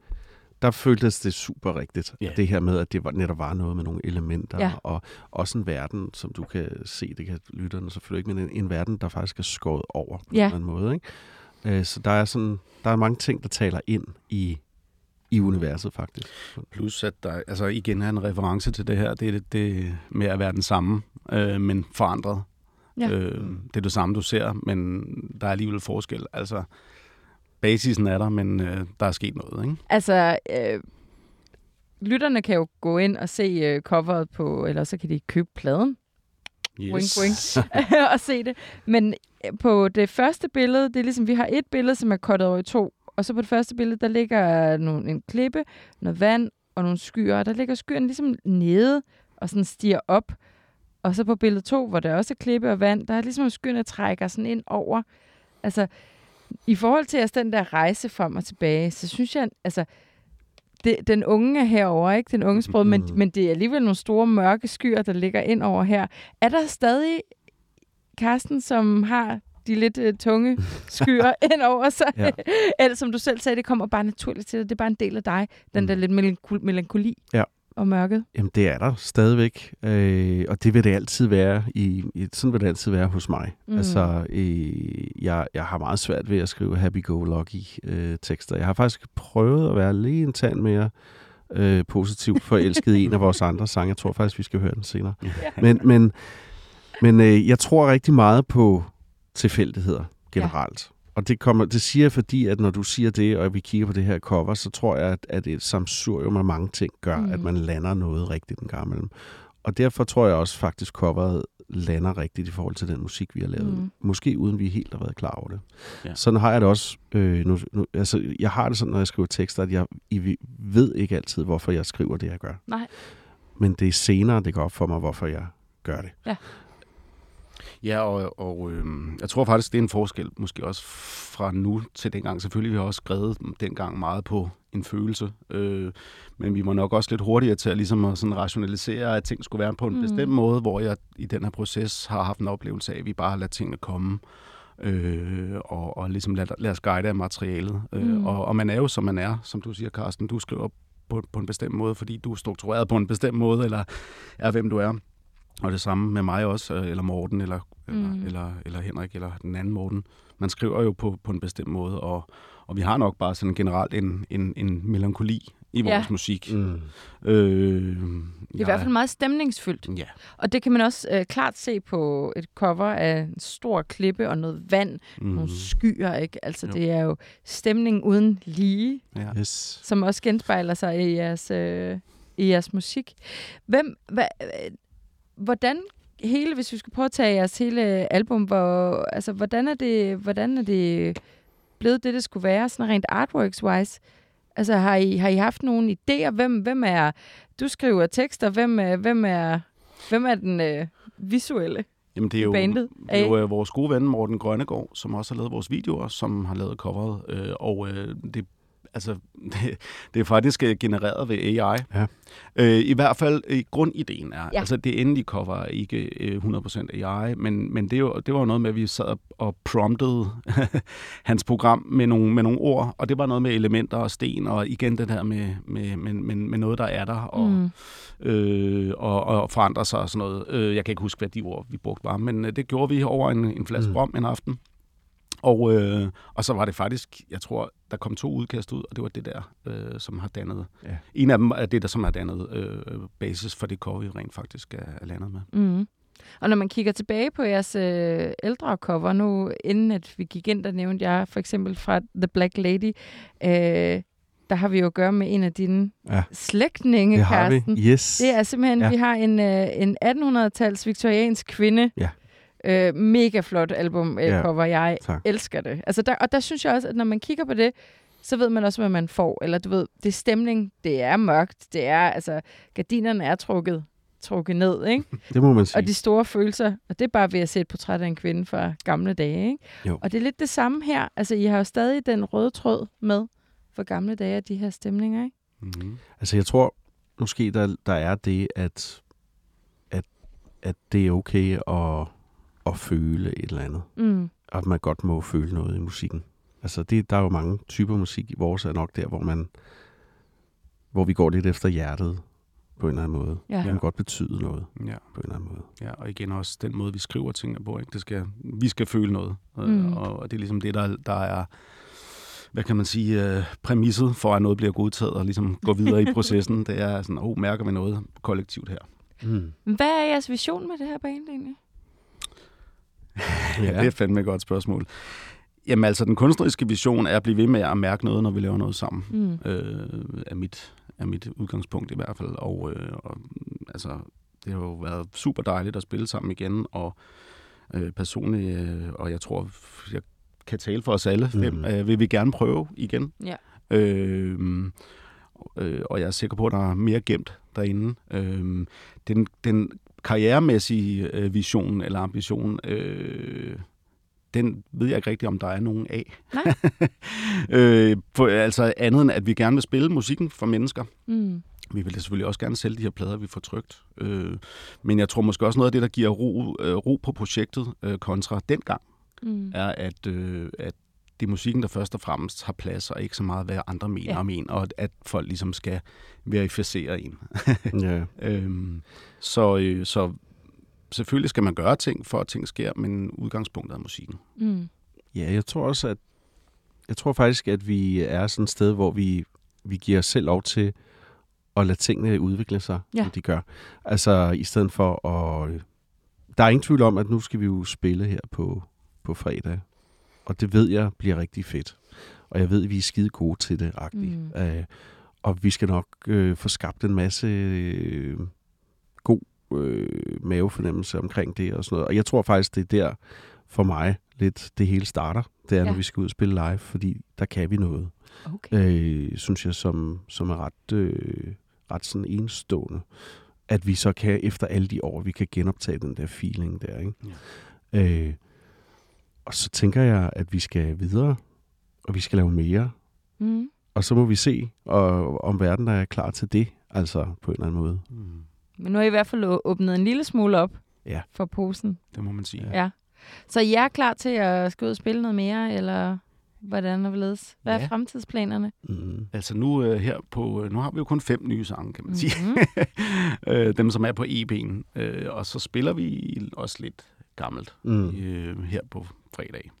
der føltes det super rigtigt. Ja. Det her med, at det var, netop var noget med nogle elementer, Ja. og også en verden, som du kan se, det kan lytterne selvfølgelig ikke, men en, en verden, der faktisk er skåret over på Ja. en eller anden måde. Ikke? Øh, så der er, sådan, der er mange ting, der taler ind i, i universet faktisk. plus, at der altså, igen er en reference til det her. Det er det, det med at være den samme, øh, men forandret. Ja. Øh, det er det samme, du ser, men der er alligevel forskel. Altså, basisen er der, men øh, der er sket noget, ikke? Altså, øh, lytterne kan jo gå ind og se øh, coveret på, eller så kan de købe pladen Wink, wink. *laughs* og se det. Men øh, på det første billede, det er ligesom, vi har et billede, som er kottet over i to, og så på det første billede, der ligger nogle, en klippe, noget vand og nogle skyer, og der ligger skyerne ligesom nede og sådan stiger op. Og så på billede to, hvor der også er klippe og vand, der er ligesom skyerne der trækker sådan ind over. Altså, i forhold til altså, den der rejse frem og tilbage, så synes jeg, altså, det, den unge er herover, ikke? Den unge sprød, men, Mhm. men det er alligevel nogle store mørke skyer, der ligger ind over her. Er der stadig Karsten, som har de lidt uh, tunge *laughs* skyer ind over sig? Ja. *laughs* Eller som du selv sagde, det kommer bare naturligt til dig. Det er bare en del af dig. Den Mm. der lidt melankol- melankoli Ja. Og mørket. Jamen, det er der stadigvæk, øh, og det vil det altid være. I, i, sådan vil det altid være hos mig. Mm. Altså, øh, jeg, jeg har meget svært ved at skrive happy-go-lucky øh, tekster. Jeg har faktisk prøvet at være lige en tand mere øh, positivt forelsket i en af vores *laughs* andre sange. Jeg tror faktisk, vi skal høre den senere. Men, men, men øh, jeg tror rigtig meget på tilfældigheder generelt. Og det, kommer, det siger jeg, fordi, at når du siger det, og vi kigger på det her cover, så tror jeg, at, at et samsurium af mange ting gør, Mm. at man lander noget rigtigt en gang imellem. Og derfor tror jeg også faktisk, coveret lander rigtigt i forhold til den musik, vi har lavet. Mm. Måske uden vi helt har været klar over det. Ja. Sådan har jeg det også. Øh, nu, nu, altså, jeg har det sådan, når jeg skriver tekster, at jeg I ved ikke altid, hvorfor jeg skriver det, jeg gør. Nej. Men det er senere, det går op for mig, hvorfor jeg gør det. Ja, og, og øh, jeg tror faktisk, det er en forskel, måske også fra nu til dengang. Selvfølgelig vi har også skrevet dengang meget på en følelse, øh, men vi var nok også lidt hurtigere til at, ligesom at sådan rationalisere, at ting skulle være på en Mm. mm. bestemt måde, hvor jeg i den her proces har haft en oplevelse af, at vi bare har ladet tingene komme, øh, og, og ligesom lad, lad os guide af materialet. Øh, Mm. og, og man er jo, som man er, som du siger, Carsten. Du skriver på, på en bestemt måde, fordi du er struktureret på en bestemt måde, eller er, hvem du er. Og det samme med mig også, øh, eller Morten, eller, Mm. eller, eller, eller Henrik, eller den anden Morten. Man skriver jo på, på en bestemt måde, og, og vi har nok bare sådan generelt en, en, en melankoli i vores Ja. musik. Mm. Øh, Det er i hvert fald meget stemningsfyldt. Ja, Og det kan man også øh, klart se på et cover af en stor klippe og noget vand, mm. mm, nogle skyer, ikke? Altså, Jo. det er jo stemning uden lige, ja. Yes. som også genspejler sig i jeres, øh, i jeres musik. Hvem, hva, øh, hvordan hele, hvis vi skal prøve at tage jeres hele album, hvor, altså, hvordan er det, hvordan er det blevet det, det skulle være, sådan rent artworks-wise? Altså, har I, har I haft nogle idéer? Hvem, hvem er, du skriver tekster, hvem er, hvem er, hvem er den øh, visuelle? Jamen, det er jo, bandet det er jo øh, vores gode ven Morten Grønnegård, som også har lavet vores videoer, som har lavet coveret. Øh, og øh, det, altså, *laughs* det, det er faktisk øh, genereret ved AI. Ja. Øh, I hvert fald øh, grundideen er, Ja. altså det endelige cover er ikke øh, 100% AI, men, men det, er jo, det var jo noget med, at vi sad og promptede *laughs* hans program med nogle, med nogle ord, og det var noget med elementer og sten, og igen det der med, med, med, med, med noget, der er der, og, Mm. øh, og, og forandrer sig og sådan noget. Øh, jeg kan ikke huske, hvad de ord, vi brugte var, men øh, det gjorde vi over en, en flaske mm. rom en aften. Og, øh, og så var det faktisk, jeg tror, der kom to udkast ud, og det var det der, øh, som har dannet. Ja. En af dem er det, der som har dannet øh, basis for det cover, vi rent faktisk er, er landet med. Mm. Og når man kigger tilbage på jeres øh, ældre cover, nu inden at vi gik ind, der nævnte jeg for eksempel fra The Black Lady, øh, der har vi jo at gøre med en af dine Ja. slægtninge, Det har vi. Karsten. Yes. Det er simpelthen. Ja. vi har en, øh, en 1800-tals viktoriansk kvinde. Ja. Øh, mega flot album øh, Ja. cover. Jeg Tak. elsker det. Altså der, og der synes jeg også, at når man kigger på det, så ved man også, hvad man får. Eller du ved, det er stemning, det er mørkt, det er, altså, gardinerne er trukket, trukket ned, ikke? *laughs* Det må man sige. Og de store følelser, og det er bare ved at se et portræt af en kvinde fra gamle dage, ikke? Jo. Og det er lidt det samme her. Altså, I har jo stadig den røde tråd med for gamle dage af de her stemninger, ikke? Mm-hmm. Altså, jeg tror måske, der, der er det, at, at, at det er okay at, at føle et eller andet. Mm. Og at man godt må føle noget i musikken. Altså, det, der er jo mange typer musik. Vores er nok der, hvor man hvor vi går lidt efter hjertet på en eller anden måde. Ja. Det kan godt betyde noget Ja. på en eller anden måde. ja, og igen også den måde, vi skriver tingene på. Ikke? Det skal, vi skal føle noget. Mm. Mm. Og det er ligesom det, der, der er hvad kan man sige, øh, præmisset for, at noget bliver godtaget og ligesom gå videre i *laughs* processen. Det er sådan, oh, mærker vi noget kollektivt her? Mm. Hvad er jeres vision med det her band egentlig? Ja. Det er fandme et godt spørgsmål. Jamen altså, den kunstneriske vision er at blive ved med at mærke noget, når vi laver noget sammen. Mm. øh, er, mit, er mit udgangspunkt i hvert fald. Og, øh, og altså, det har jo været super dejligt at spille sammen igen, og øh, personligt, øh, og jeg tror, jeg kan tale for os alle fem, Mhm. øh, vil vi gerne prøve igen. Ja. Øh, øh, og jeg er sikker på, at der er mere gemt derinde. Øh, den, den karrieremæssige øh, vision eller ambition, øh, den ved jeg ikke rigtigt, om der er nogen af. Nej. *laughs* øh, for, altså andet end, at vi gerne vil spille musikken for mennesker. Mm. Vi vil selvfølgelig også gerne sælge de her plader, vi får trygt. Øh, men jeg tror måske også noget af det, der giver ro, øh, ro på projektet øh, kontra dengang, Mm. er, at, øh, at det er musikken, der først og fremmest har plads, og ikke så meget, hvad andre mener Ja. om en, og at, at folk ligesom skal verificere en. *laughs* Ja. øhm, så, øh, så selvfølgelig skal man gøre ting, for at ting sker, men udgangspunktet er musikken. Mm. Ja, jeg tror også, at jeg tror faktisk, at vi er sådan et sted, hvor vi, vi giver os selv lov til at lade tingene udvikle sig, Ja. som de gør. Altså, i stedet for at... Der er ingen tvivl om, at nu skal vi jo spille her på, på fredag. Og det ved jeg bliver rigtig fedt. Og jeg ved, at vi er skide gode til det, agtigt. Mm. Øh, og vi skal nok øh, få skabt en masse øh, god øh, mavefornemmelse omkring det og sådan noget. Og jeg tror faktisk, det er der for mig lidt det hele starter. Det er, ja. Ja. når vi skal ud og spille live, fordi der kan vi noget, Okay. øh, synes jeg, som, som er ret, øh, ret sådan enestående. At vi så kan, efter alle de år, vi kan genoptage den der feeling der. Ikke? Ja. Øh, og så tænker jeg, at vi skal videre, og vi skal lave mere. Mm. Og så må vi se, og, om verden er klar til det, altså på en eller anden måde. Mm. Men nu har I i hvert fald åbnet en lille smule op Ja. for posen. Det må man sige. Ja. Så I er klar til at skal ud og spille noget mere, eller hvordan er hvorledes? Hvad er Ja. fremtidsplanerne? Mm. Altså nu øh, her på, øh, nu har vi jo kun fem nye sange, kan man sige. Mhm. *laughs* øh, dem, som er på EP'en. Øh, og så spiller vi også lidt gammelt Mm. øh, her på fredag.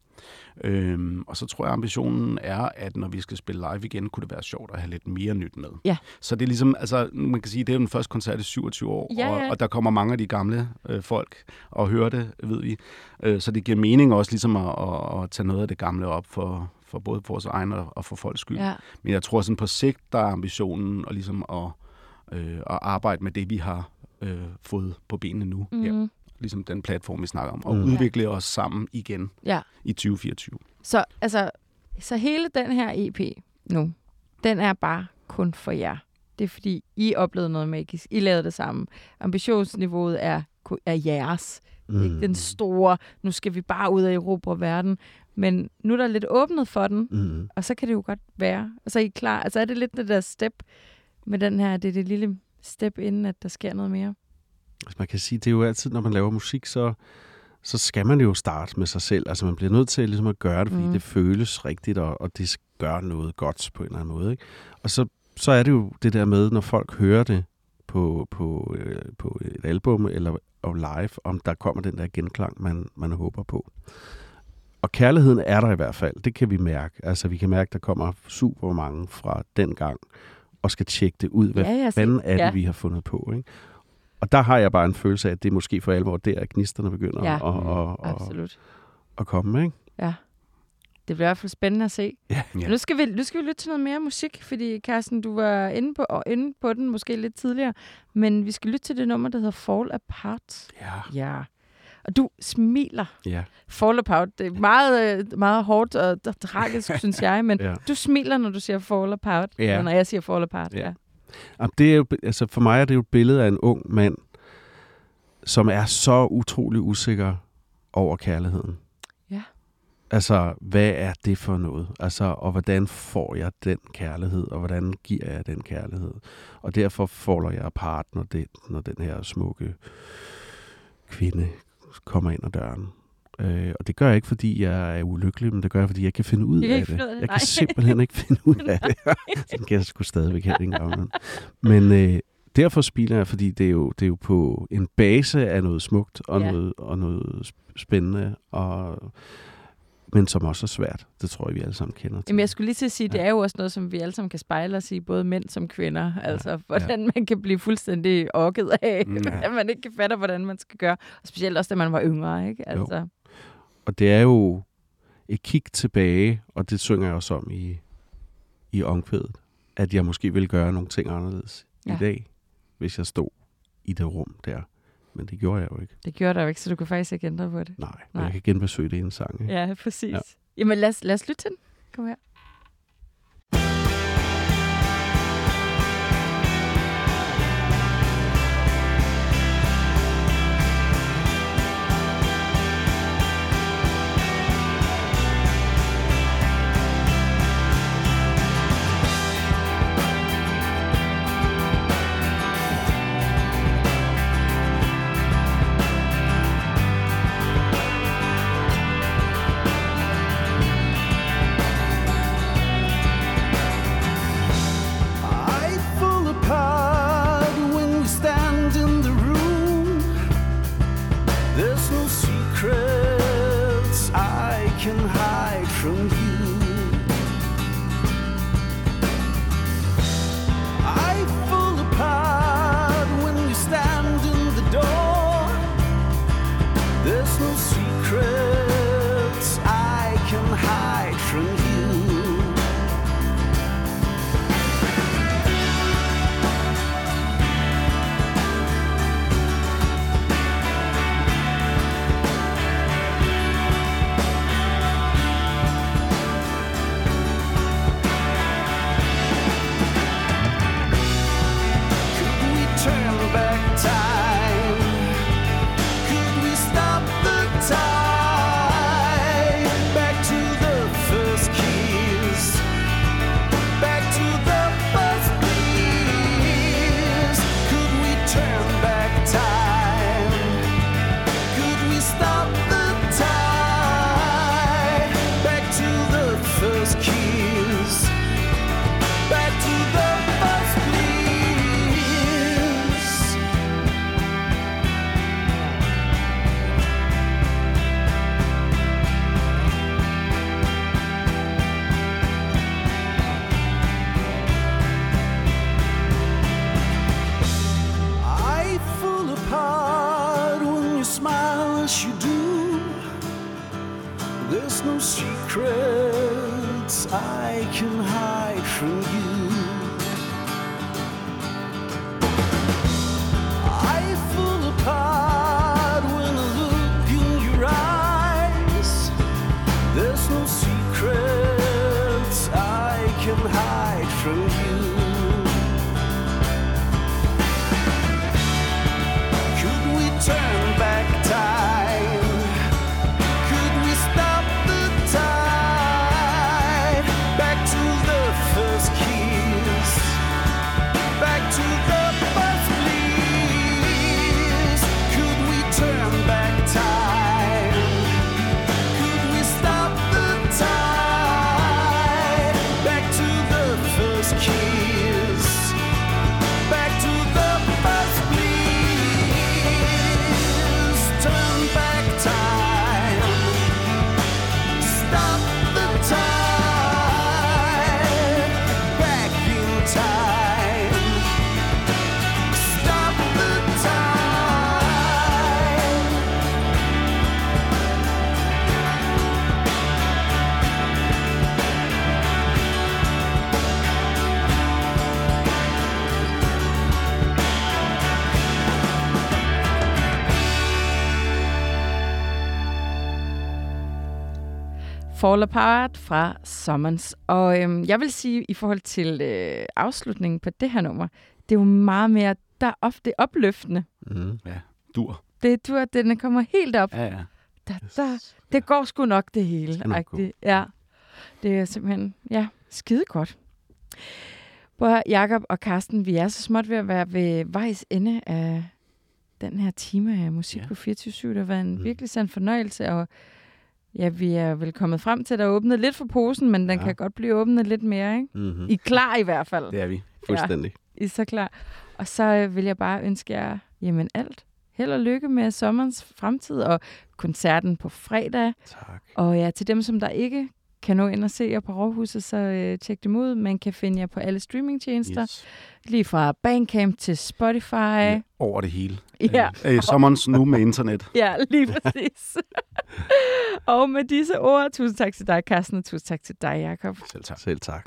Øhm, og så tror jeg, ambitionen er, at når vi skal spille live igen, kunne det være sjovt at have lidt mere nyt med. Ja. Så det er ligesom, altså man kan sige, det er jo den første koncert i 27 år, Ja, og, ja. og der kommer mange af de gamle øh, folk og hører det, ved vi. Øh, så det giver mening også ligesom at, at, at tage noget af det gamle op for, for både vores egen og, og for folks skyld. Ja. Men jeg tror sådan på sigt, der er ambitionen at, ligesom at, øh, at arbejde med det, vi har øh, fået på benene nu. Mm. Ja, Mm. Ligesom den platform, vi snakker om. Og Mm. mm. udvikle os sammen igen ja. i 2024. Så, altså, så hele den her EP nu, den er bare kun for jer. Det er fordi, I oplevede noget magisk. I lavede det sammen. Ambitionsniveauet er, er jeres. Mm. Ikke den store, nu skal vi bare ud af Europa og verden. Men nu er der lidt åbnet for den, Mm. og så kan det jo godt være. Og så er I klar. Altså er det lidt det der step med den her, det er det lille step, inden at der sker noget mere. Altså, man kan sige, det er jo altid, når man laver musik, så, så skal man jo starte med sig selv. Altså man bliver nødt til ligesom at gøre det, fordi mm. det føles rigtigt, og, og det gør noget godt på en eller anden måde. Ikke? Og så, så er det jo det der med, når folk hører det på, på, øh, på et album eller og live, om der kommer den der genklang, man, man håber på. Og kærligheden er der i hvert fald. Det kan vi mærke. Altså vi kan mærke, der kommer super mange fra den gang, og skal tjekke det ud. Hvad ja, fanden er det, ja. vi har fundet på? Ikke? Og der har jeg bare en følelse af, at det er måske for alvor der, at gnisterne begynder Ja, at, at, at, Absolut. at komme. Ikke? Ja. Det bliver i hvert fald spændende at se. Ja. Ja. Nu, skal vi, nu skal vi lytte til noget mere musik, fordi Carsten, du var inde på, og inde på den måske lidt tidligere, men vi skal lytte til det nummer, der hedder Fall Apart. Ja. Ja. Og du smiler. Ja. Fall Apart. Det er meget, øh, meget hårdt og tragisk, *laughs* synes jeg, men ja. du smiler, når du siger Fall Apart. Ja. Når jeg siger Fall Apart. Ja. Ja. Jamen, det er jo, altså for mig er det jo et billede af en ung mand, som er så utrolig usikker over kærligheden. Ja. Altså, hvad er det for noget? Altså, og hvordan får jeg den kærlighed, og hvordan giver jeg den kærlighed? Og derfor folder jeg apart, når, det, når den her smukke kvinde kommer ind ad døren. Øh, og det gør jeg ikke, fordi jeg er ulykkelig, men det gør jeg, fordi jeg kan finde ud Jeg af det. det, Jeg nej. kan simpelthen ikke finde ud af det. *laughs* *laughs* Sådan kan jeg sgu stadigvæk heller ikke engang. Men øh, derfor smiler jeg, fordi det er, jo, det er jo på en base af noget smukt og, Ja. ja. noget, og noget sp- spændende, og, men som også er svært. Det tror jeg, vi alle sammen kender til. Jamen, jeg skulle lige til at sige, det Ja. er jo også noget, som vi alle sammen kan spejle os i, både mænd som kvinder. Altså, hvordan man kan blive fuldstændig okket af, Mm. ja. *laughs* at man ikke kan fatte, hvordan man skal gøre. Og specielt også, da man var yngre, ikke? Altså, Og det er jo et kig tilbage, og det synger jeg også om i, i omkvædet, at jeg måske ville gøre nogle ting anderledes ja. I dag, hvis jeg stod i det rum der. Men det gjorde jeg jo ikke. det gjorde der jo ikke, så du kan faktisk ikke ændre på det. Nej, men Nej. jeg kan genbesøge det i en sang. Ikke? Ja, præcis. Ja. Ja. Jamen, lad os, lad os lytte til den. Kom her. Fall Apart fra Summons. Og øhm, jeg vil sige, i forhold til øh, afslutningen på det her nummer, det er jo meget mere, der er ofte opløftende. Mm. Dur. Det du at den kommer helt op. Ja, ja. Der, der, det går sgu nok det hele. skal nok agtigt. Ja, det er simpelthen, ja, skide godt. Både Jakob og Karsten, vi er så småt ved at være ved vejs ende af den her time af musik Ja. ja. på 24 Det har været en Mm. virkelig sand fornøjelse, og ja, vi er vel kommet frem til, at der er åbnet lidt for posen, men den Ja. ja. kan godt blive åbnet lidt mere, ikke? Mm-hmm. I er klar i hvert fald. Det er vi. Fuldstændig. I er så klar. Og så øh, vil jeg bare ønske jer, jamen alt. Held og lykke med sommerens fremtid og koncerten på fredag. Tak. Og ja, til dem, som der ikke kan nå ind og se jer på Rådhuset, så øh, tjek dem ud. Man kan finde jer på alle streamingtjenester. Yes. Lige fra Bandcamp til Spotify. Ja, Ja, over det hele. Ja, Øh, øh, sommerens nu med internet. *laughs* ja lige præcis. *laughs* og med disse ord, tusind tak til dig, Carsten, og tusind tak til dig, Jakob. Selv tak. Selv tak.